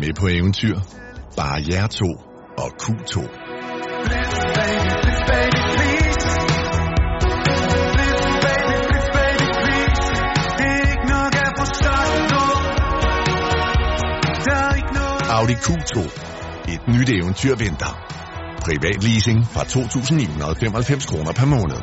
med på eventyr? Bare jer to og Q2. Audi Q2. Et nyt eventyr venter. Privat leasing fra 2.995 kroner per måned.